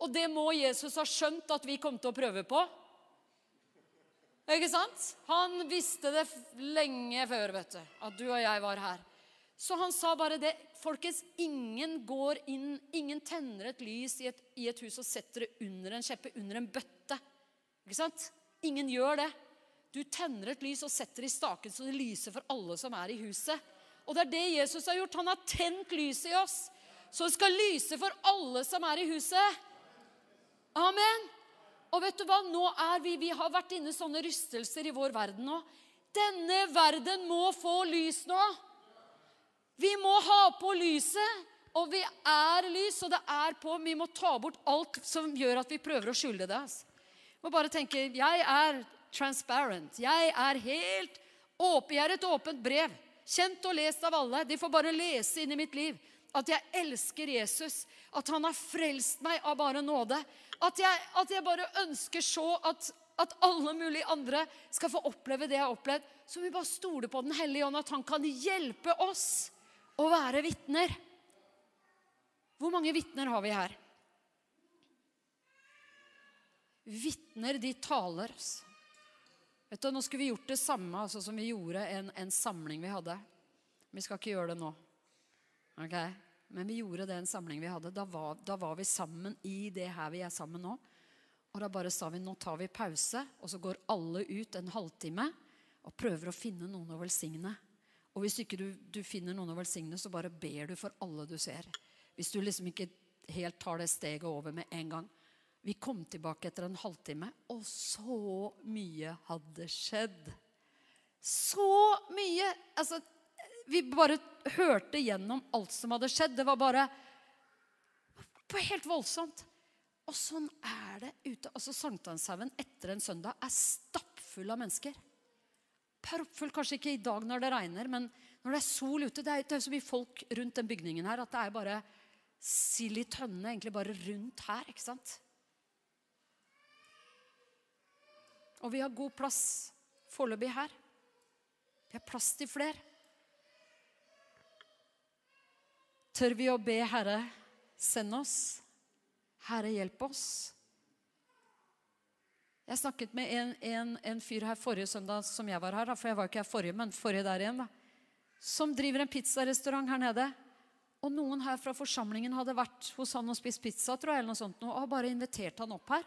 S1: Og det må Jesus ha skjønt at vi kom til å prøve på. Ikke sant? Han visste det lenge før, vet du, at du og jeg var her. Så han sa bare det. Folkens, ingen går inn, ingen tenner et lys i et, i et hus og setter det under en kjeppe, under en bøtte. Ikke sant? Ingen gjør det. Du tenner et lys og setter i staken så det lyser for alle som er i huset. Og det er det Jesus har gjort. Han har tent lyset i oss. Så det skal lyse for alle som er i huset. Amen. Og vet du hva? Nå er vi, vi har vært inne i sånne rystelser i vår verden nå. Denne verden må få lys nå. Vi må ha på lyset. Og vi er lys, og det er på. Vi må ta bort alt som gjør at vi prøver å skjule det. Altså må bare tenke jeg er transparent. Jeg er helt åpen. Jeg er et åpent brev. Kjent og lest av alle. De får bare lese inn i mitt liv at jeg elsker Jesus. At han har frelst meg av bare nåde. At jeg, at jeg bare ønsker så at, at alle mulige andre skal få oppleve det jeg har opplevd. Så vi bare stoler på Den hellige ånd, at han kan hjelpe oss å være vitner. Hvor mange vitner har vi her? Vitner, de taler. Vet du, Nå skulle vi gjort det samme altså, som vi gjorde en, en samling vi hadde. Vi skal ikke gjøre det nå. Ok? Men vi gjorde det en samling vi hadde. Da var, da var vi sammen i det her vi er sammen nå. Og da bare sa vi nå tar vi pause, og så går alle ut en halvtime og prøver å finne noen å velsigne. Og hvis ikke du, du finner noen å velsigne, så bare ber du for alle du ser. Hvis du liksom ikke helt tar det steget over med en gang. Vi kom tilbake etter en halvtime, og så mye hadde skjedd. Så mye! Altså, vi bare hørte gjennom alt som hadde skjedd. Det var bare helt voldsomt. Og sånn er det ute. Altså Sankthanshaugen etter en søndag er stappfull av mennesker. Proppfull kanskje ikke i dag når det regner, men når det er sol ute Det er, det er så mye folk rundt den bygningen her at det er bare sild i tønne egentlig bare rundt her. ikke sant? Og vi har god plass foreløpig her. Vi har plass til flere. Tør vi å be Herre send oss? Herre, hjelp oss. Jeg snakket med en, en, en, fyr her forrige søndag som jeg var her. For jeg var ikke her forrige, men forrige der igjen. da. Som driver en pizzarestaurant her nede. Og noen her fra forsamlingen hadde vært hos han og spist pizza tror jeg, eller noe sånt, og har bare invitert han opp her.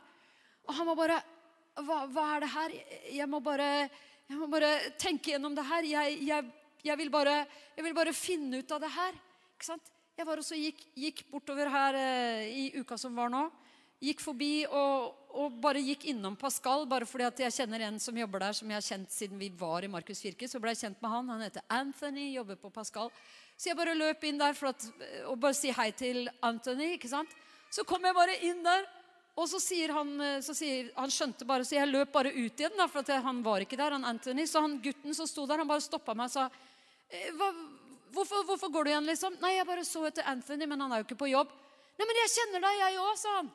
S1: Og han var bare hva, hva, er det her? Jeg må bare, jeg må bare tenke gjennom det her. Jeg, jeg, jeg, vil bare, jeg, vil bare, finne ut av det her. Ikke sant? Jeg var også gikk, gikk bortover her eh, i uka som var nå. Gikk forbi og, og, bare gikk innom Pascal, bare fordi at jeg kjenner en som jobber der, som jeg har kjent siden vi var i Markus Kirke. Så ble jeg kjent med han. Han heter Anthony, jobber på Pascal. Så jeg bare løp inn der at, og bare si hei til Anthony. ikke sant? Så kom jeg bare inn der, og så sier han eh, så sier, Han skjønte bare, så jeg løp bare ut igjen, da, for han var ikke der, han Anthony. Så han gutten som sto der, han bare stoppa meg og sa Hva, hvorfor, hvorfor, går du igjen, liksom? Nei, jeg bare så etter Anthony, men han er jo ikke på jobb. Nei, men jeg kjenner deg, jeg òg, sa han.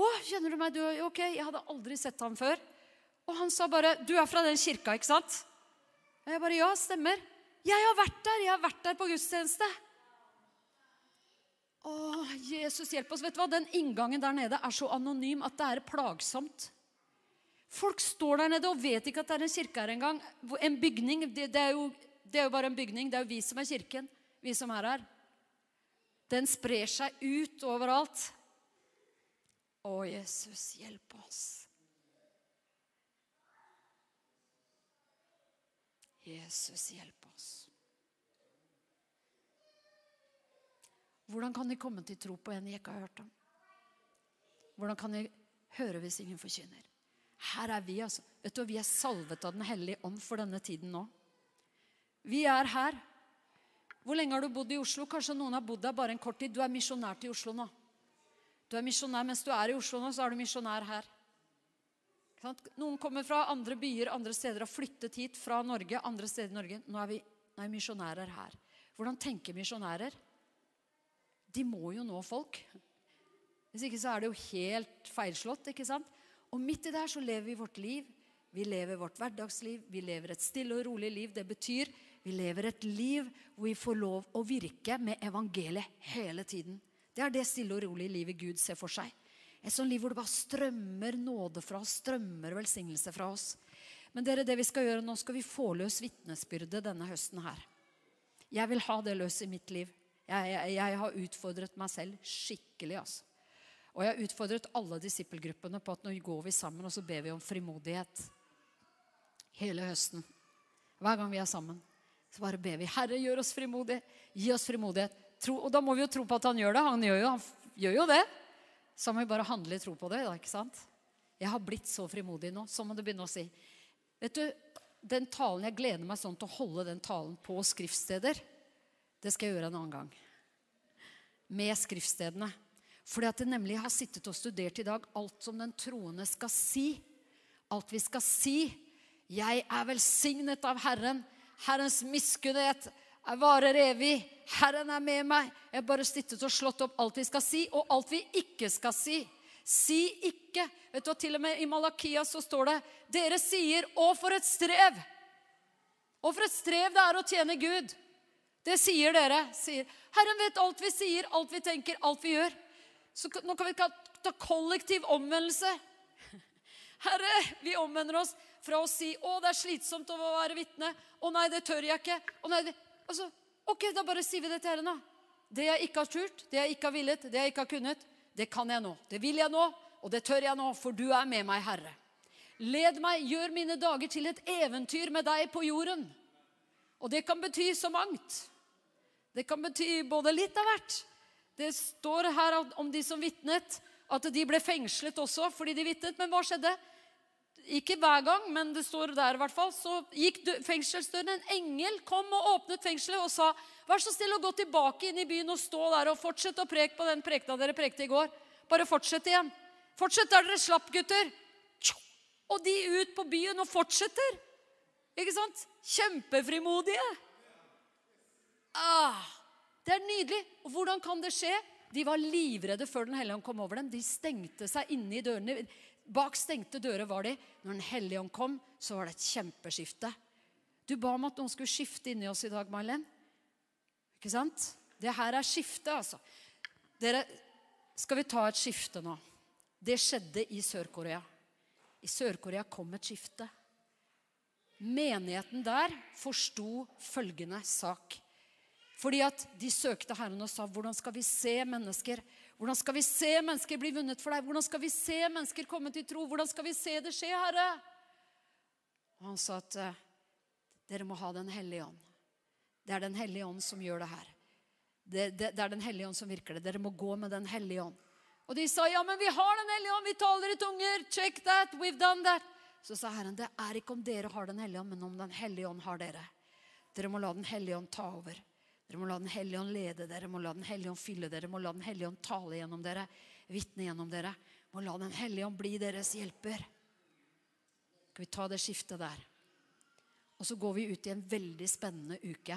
S1: Å, kjenner du meg? Du, ok, jeg hadde aldri sett ham før. Og han sa bare Du er fra den kirka, ikke sant? Og jeg bare Ja, stemmer. Jeg har vært der. Jeg har vært der på gudstjeneste. Å, Jesus hjelp oss. Vet du hva? Den inngangen der nede er så anonym at det er plagsomt. Folk står der nede og vet ikke at det er en kirke her engang. En bygning. Det, det, er jo, det, er jo, bare en bygning. Det er jo vi som er kirken. Vi som er her. Den sprer seg ut overalt. Å, Jesus, hjelp oss. Jesus, hjelp oss. Hvordan kan de komme til tro på en de ikke har hørt om? Hvordan kan de høre hvis ingen forkynner? Her er vi, altså. Vet du, Vi er salvet av Den hellige ånd for denne tiden nå. Vi er her. Hvor lenge har du bodd i Oslo? Kanskje noen har bodd der bare en kort tid. Du er misjonær til Oslo nå. Du er misjonær Mens du er i Oslo nå, så er du misjonær her. Noen kommer fra andre byer, andre steder, har flyttet hit fra Norge. andre steder i Norge. Nå er vi, nå er misjonærer her. Hvordan tenker misjonærer? De må jo nå folk. Hvis ikke så er det jo helt feilslått. ikke sant? Og midt i det her så lever vi vårt liv. Vi lever vårt hverdagsliv. Vi lever et stille og rolig liv. Det betyr vi lever et liv hvor vi får lov å virke med evangeliet hele tiden. Det er det stille og rolige livet Gud ser for seg. Et sånt liv hvor det bare strømmer nåde fra oss, strømmer velsignelse fra oss. Men dere, det vi skal gjøre nå, skal vi få løs vitnesbyrdet denne høsten her. Jeg vil ha det løs i mitt liv. Jeg, jeg, jeg, har utfordret meg selv skikkelig. altså. Og jeg har utfordret alle disippelgruppene på at nå går vi sammen og så ber vi om frimodighet. Hele høsten. Hver gang vi er sammen. Så bare ber vi. Herre, gjør oss frimodige. Gi oss frimodighet. Tro, og da må vi jo tro på at han gjør det. Han gjør jo, han gjør jo det. Så må vi bare handle i tro på det. da, ikke sant? Jeg har blitt så frimodig nå. Så må du begynne å si. Vet du, den talen, Jeg gleder meg sånn til å holde den talen på skriftsteder. Det skal jeg gjøre en annen gang. Med skriftstedene. Fordi at jeg nemlig har sittet og studert i dag alt som den troende skal si. Alt vi skal si. Jeg er velsignet av Herren. Herrens miskunnhet jeg varer evig. Herren er med meg. Jeg har bare sittet og slått opp alt vi skal si, og alt vi ikke skal si. Si ikke. Vet du, Til og med i Malakia så står det Dere sier 'Å, for et strev'. Å, for et strev det er å tjene Gud. Det sier dere. sier. Herren vet alt vi sier, alt vi tenker, alt vi gjør. Så nå kan vi ta kollektiv omvendelse. <laughs> Herre, vi omvender oss fra å si 'Å, det er slitsomt å være vitne'. 'Å nei, det tør jeg ikke'. Å nei, det... Altså, ok, da bare sier vi det til Herren, da. Det jeg ikke har turt, det jeg ikke har villet, det jeg ikke har kunnet, det kan jeg nå. Det vil jeg nå, og det tør jeg nå, for du er med meg, Herre. Led meg, gjør mine dager til et eventyr med deg på jorden. Og det kan bety så mangt. Det kan bety både litt av hvert. Det står her om de som vitnet, at de ble fengslet også fordi de vitnet. Men hva skjedde? Ikke hver gang, men det står der i hvert fall. Så gikk fengselsdøren. En engel kom og åpnet fengselet og sa, 'Vær så snill å gå tilbake inn i byen og stå der og fortsett å preke på den prekena dere prekte i går.' Bare fortsett igjen. Fortsett der dere slapp, gutter. Og de ut på byen og fortsetter. Ikke sant? Kjempefrimodige. Ah, det er nydelig. Og hvordan kan det skje? De var livredde før Den hellige ånd kom over dem. De stengte seg inne i dørene. Bak stengte dører var de. Når Den hellige ånd kom, så var det et kjempeskifte. Du ba om at noen skulle skifte inni oss i dag, Marlen. Ikke sant? Det her er skifte, altså. Dere, skal vi ta et skifte nå? Det skjedde i Sør-Korea. I Sør-Korea kom et skifte. Menigheten der forsto følgende sak. Fordi at de søkte Herren og sa, 'Hvordan skal vi se mennesker?' Hvordan skal vi se mennesker bli vunnet for deg? Hvordan skal vi se mennesker komme til tro? Hvordan skal vi se det skje, Herre? Og han sa at eh, dere må ha Den hellige ånd. Det er Den hellige ånd som gjør det her. Det, det, det er Den hellige ånd som virker det. Dere må gå med Den hellige ånd. Og de sa ja, men vi har Den hellige ånd, vi taler i tunger. Check that, we've done that. Så sa Herren det er ikke om dere har Den hellige ånd, men om Den hellige ånd har dere. Dere må la Den hellige ånd ta over. Dere må la Den hellige ånd lede dere, må la Den hellige ånd fylle dere, må la Den hellige ånd tale gjennom dere, vitne gjennom dere. Må la Den hellige ånd bli deres hjelper. Skal vi ta det skiftet der? Og så går vi ut i en veldig spennende uke.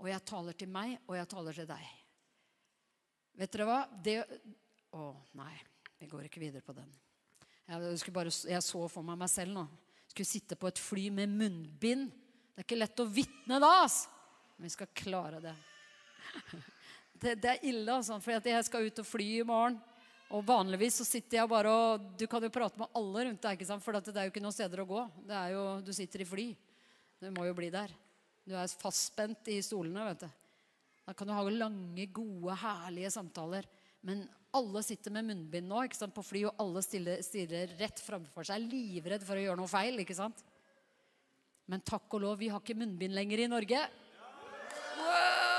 S1: Og jeg taler til meg, og jeg taler til deg. Vet dere hva? Det Å, nei. Vi går ikke videre på den. Jeg, bare, jeg så for meg meg selv nå. Jeg skulle sitte på et fly med munnbind. Det er ikke lett å vitne da. altså. Men vi skal klare det. <laughs> Det, det er ille, altså, for jeg skal ut og fly i morgen. Og vanligvis så sitter jeg bare og Du kan jo prate med alle rundt deg, ikke sant? for det er jo ikke noen steder å gå. Det er jo, Du sitter i fly. Du må jo bli der. Du er fastspent i stolene, vet du. Da kan du ha lange, gode, herlige samtaler. Men alle sitter med munnbind nå ikke sant, på fly, og alle stiller, stiller rett framfor seg, livredd for å gjøre noe feil. ikke sant? Men takk og lov, vi har ikke munnbind lenger i Norge. Wow!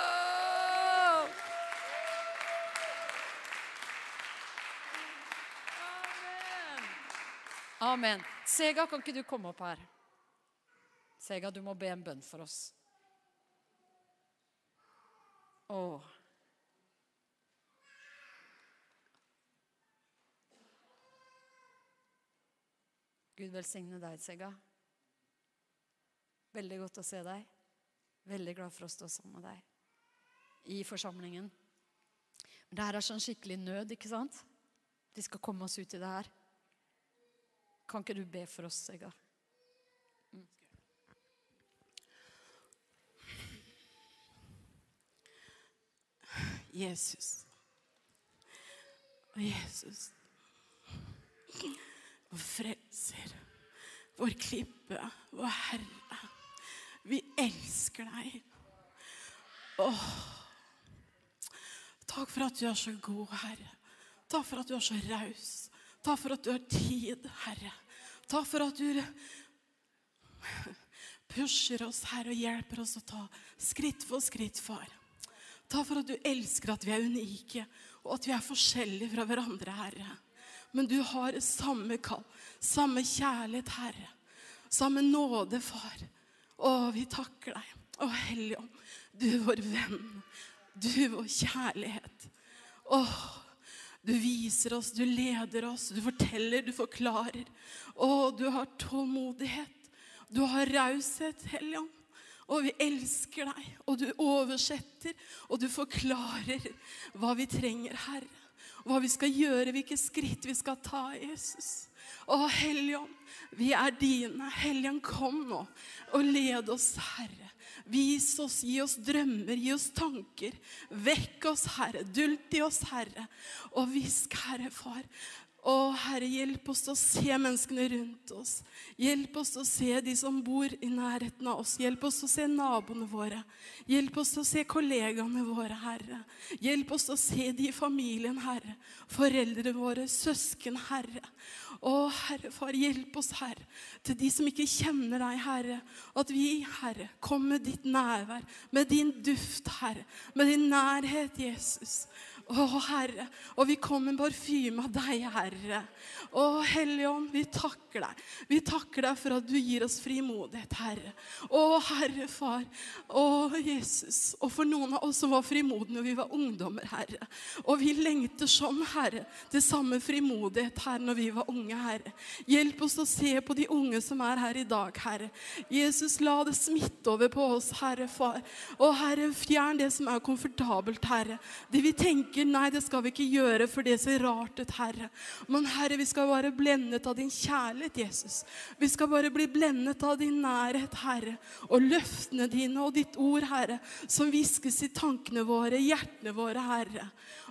S1: Amen. Sega, kan ikke du komme opp her? Sega, du må be en bønn for oss. Åh. Gud velsigne deg, Sega. Veldig godt å se deg. Veldig glad for å stå sammen med deg i forsamlingen. Men det her er sånn skikkelig nød, ikke sant? Vi skal komme oss ut i det her. Kan ikke du be for oss, Tsega? Mm.
S2: Jesus. Jesus, vår frelser, vår klippe, vår Herre. Vi elsker deg. Åh. Takk for at du er så god, Herre. Takk for at du er så raus. Takk for at du har tid, Herre. Takk for at du pusher oss, Herre, og hjelper oss å ta skritt for skritt, far. Takk for at du elsker at vi er unike, og at vi er forskjellige fra hverandre, Herre. Men du har samme kall, samme kjærlighet, Herre. Samme nåde, far. Å, vi takker deg. Å, Helligånd, du vår venn. Du vår kjærlighet. Å, du viser oss, du leder oss, du forteller, du forklarer. Å, du har tålmodighet. Du har raushet, Helligånd. Og vi elsker deg, og du oversetter, og du forklarer hva vi trenger, Herre. Hva vi skal gjøre, hvilke skritt vi skal ta, Jesus. Å, Helligånd, vi er dine. Helligånd, kom nå og led oss, Herre. Vis oss, gi oss drømmer, gi oss tanker. Vekk oss, Herre. Dult i oss, Herre. Og hvisk, Herre, Far. Å, Herre, hjelp oss til å se menneskene rundt oss. Hjelp oss til å se de som bor i nærheten av oss. Hjelp oss til å se naboene våre. Hjelp oss til å se kollegaene våre, Herre. Hjelp oss til å se de i familien, Herre. Foreldrene våre, søsken, Herre. Å, Herre, Far, hjelp oss, Herre, til de som ikke kjenner deg, Herre. At vi, Herre, kommer med ditt nærvær, med din duft, Herre, med din nærhet, Jesus. Å, Herre. Og vi kom med parfyme av deg, Herre. Å, Hellige Ånd, vi takker deg. Vi takker deg for at du gir oss frimodighet, Herre. Å, Herre Far. Å, Jesus. Og for noen av oss som var frimodige når vi var ungdommer, Herre. Og vi lengter sånn, Herre, til samme frimodighet her når vi var unge, Herre. Hjelp oss å se på de unge som er her i dag, Herre. Jesus, la det smitte over på oss, Herre Far. Å, Herre, fjern det som er komfortabelt, Herre. Det vi tenker, nei, det skal vi ikke gjøre, for det ser rart ut, Herre. Men Herre, vi skal være blendet av din kjærlighet, Jesus. Vi skal bare bli blendet av din nærhet, Herre. Og løftene dine og ditt ord, Herre, som hviskes i tankene våre, hjertene våre, Herre.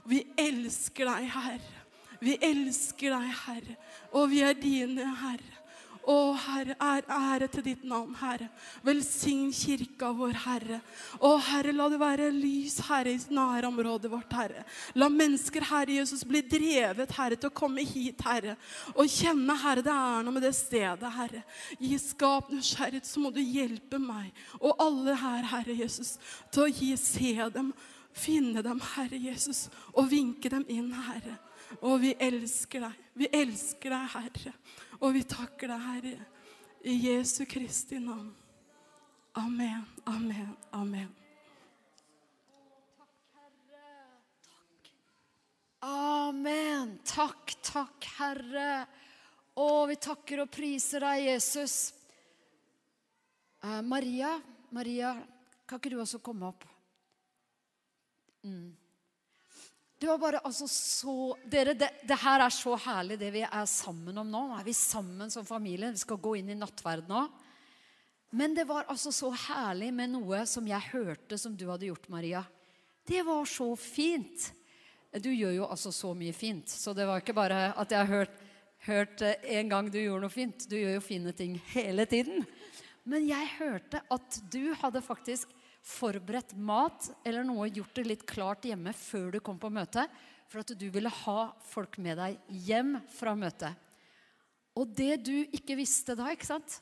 S2: Vi elsker deg, Herre. Vi elsker deg, Herre. Og vi er dine, Herre. Å, Herre, er ære til ditt navn, Herre. Velsign kirka vår, Herre. Å, Herre, la det være lys, Herre, i nærområdet vårt, Herre. La mennesker, Herre Jesus, bli drevet, Herre, til å komme hit, Herre. Og kjenne, Herre, det er noe med det stedet, Herre. Gi skap nysgjerrighet, så må du hjelpe meg og alle her, Herre Jesus, til å gi se dem, finne dem, Herre Jesus, og vinke dem inn, Herre. Og vi elsker deg. Vi elsker deg, Herre. Og vi takker deg, Herre, i Jesu Kristi navn. Amen, amen, amen.
S1: Amen. Takk, takk, Herre. Å, vi takker og priser deg, Jesus. Eh, Maria, Maria, kan ikke du også komme opp? Mm. Det var bare altså så Dere, det, det, her er så herlig, det vi er sammen om nå. Nå er vi sammen som familie. Vi skal gå inn i nattverden nå. Men det var altså så herlig med noe som jeg hørte som du hadde gjort, Maria. Det var så fint. Du gjør jo altså så mye fint, så det var ikke bare at jeg har hørt, hørt en gang du gjorde noe fint. Du gjør jo fine ting hele tiden. Men jeg hørte at du hadde faktisk forberedt mat eller noe, gjort det litt klart hjemme før du kom på møte, for at du ville ha folk med deg hjem fra møtet. Og det du ikke visste da, ikke sant?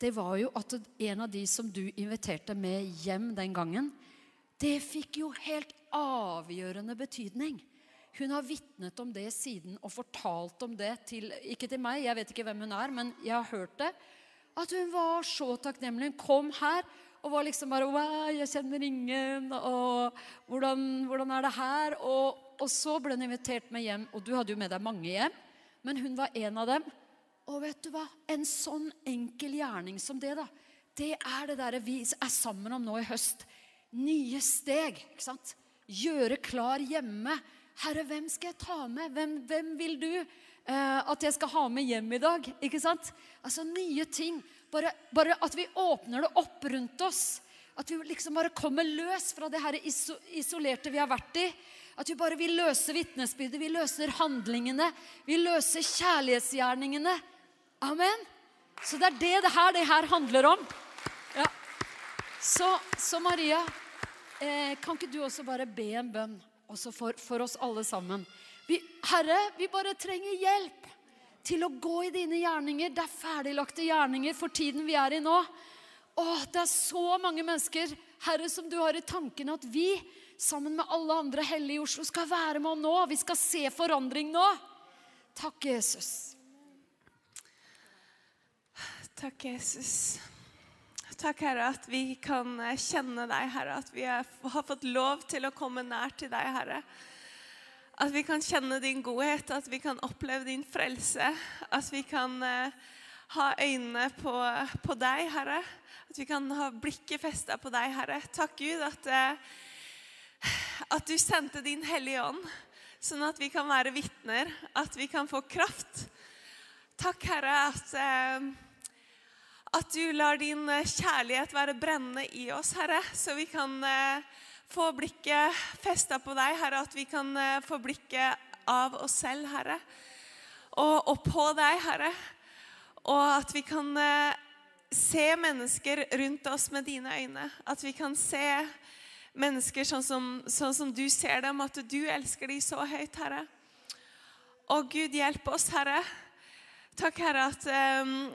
S1: det var jo at en av de som du inviterte med hjem den gangen, det fikk jo helt avgjørende betydning. Hun har vitnet om det siden og fortalt om det til Ikke til meg, jeg vet ikke hvem hun er, men jeg har hørt det. At hun var så takknemlig. Hun kom her og var liksom bare Wow, jeg kjenner ingen. Og hvordan, hvordan er det her? Og, og, så ble hun invitert med hjem, og du hadde jo med deg mange hjem. Men hun var en av dem. Og vet du hva? En sånn enkel gjerning som det, da. Det er det der vi er sammen om nå i høst. Nye steg. ikke sant? Gjøre klar hjemme. Herre, hvem skal jeg ta med? Hvem, hvem vil du eh, at jeg skal ha med hjem i dag? Ikke sant? Altså nye ting. Bare, bare, at vi åpner det opp rundt oss. At vi liksom bare kommer løs fra det her isolerte vi har vært i. At vi bare vil løse vitnesbyrdet, vi løser handlingene, vi løser kjærlighetsgjerningene. Amen. Så det er det det her, det her handler om. Ja. Så, så, Maria, eh, kan ikke du også bare be en bønn også for, for oss alle sammen? Vi, Herre, vi bare trenger hjelp til å gå i dine gjerninger. Det er ferdiglagte gjerninger for tiden vi er i nå. Åh, det er så mange mennesker, Herre, som du har i tankene at vi, sammen med alle andre hellige i Oslo, skal være med nå. Vi skal se forandring nå. Takk, Jesus.
S3: Takk, Jesus. Takk, Herre, at vi kan kjenne deg, Herre. At vi har fått lov til å komme nær til deg, Herre. At vi kan kjenne din godhet, at vi kan oppleve din frelse. At vi kan uh, ha øynene på, på, deg, Herre. At vi kan ha blikket festa på deg, Herre. Takk, Gud, at, uh, at du sendte din Hellige Ånd, sånn at vi kan være vitner, at vi kan få kraft. Takk, Herre, at uh, at du lar din kjærlighet være brennende i oss, Herre, så vi kan eh, få blikket festa på deg, Herre, at vi kan eh, få blikket av oss selv, Herre, og, på deg, Herre. Og at vi kan eh, se mennesker rundt oss med dine øyne. At vi kan se mennesker sånn som, sånn som du ser dem, at du elsker dem så høyt, Herre. Og Gud, hjelp oss, Herre. Takk, Herre, at um,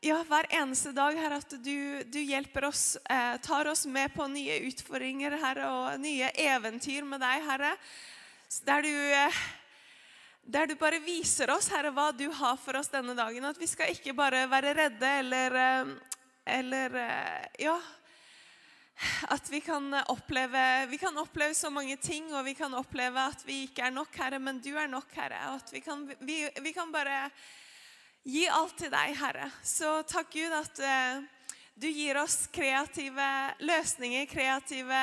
S3: ja, hver eneste dag, Herre, at du, du hjelper oss, eh, tar oss med på nye utfordringer, Herre, og nye eventyr med deg, Herre. Der du, eh, der du bare viser oss, Herre, hva du har for oss denne dagen. At vi skal ikke bare være redde eller, eh, eller eh, Ja. At vi kan, oppleve, vi kan oppleve så mange ting, og vi kan oppleve at vi ikke er nok, Herre, men du er nok, Herre. Og at vi kan, vi, vi kan bare gi alt til deg, Herre. Så takk Gud at eh, du gir oss kreative løsninger, kreative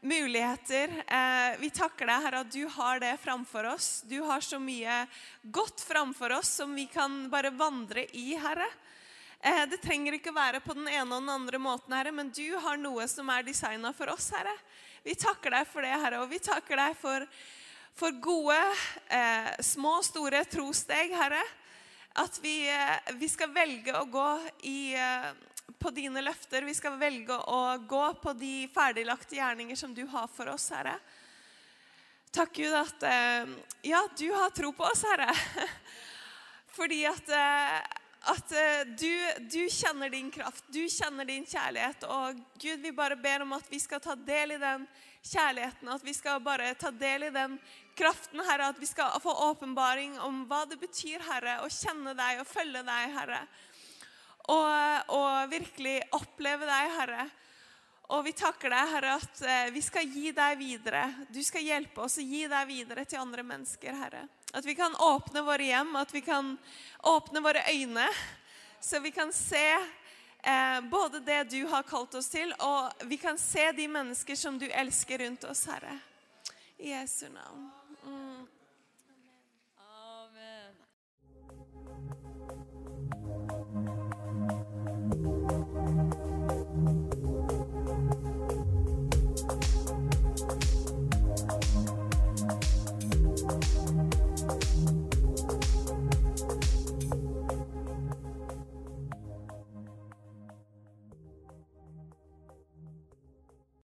S3: muligheter. Eh, vi takker deg, Herre, at du har det framfor oss. Du har så mye godt framfor oss som vi kan bare vandre i, Herre. Eh, det trenger ikke å være på den ene og den andre måten, Herre, men du har noe som er designa for oss, Herre. Vi takker deg for det, Herre, og vi takker deg for, for gode, små, store trosteg, Herre. At vi, eh, vi, skal velge å gå i, eh, på dine løfter. Vi skal velge å gå på de ferdiglagte gjerninger som du har for oss, Herre. Takk, Gud, at eh, ja, du har tro på oss, Herre. <laughs> Fordi at at du, du, kjenner din kraft, du kjenner din kjærlighet. Og Gud, vi bare ber om at vi skal ta del i den kjærligheten, at vi skal bare ta del i den kraften, Herre. At vi skal få åpenbaring om hva det betyr, Herre, å kjenne deg og følge deg, Herre. Og, og virkelig oppleve deg, Herre. Og vi takker deg, Herre, at eh, vi skal gi deg videre. Du skal hjelpe oss å gi deg videre til andre mennesker, Herre. At vi kan åpne våre hjem, at vi kan åpne våre øyne, så vi kan se eh, både det du har kalt oss til, og vi kan se de mennesker som du elsker rundt oss, Herre. I Jesu navn. Mm.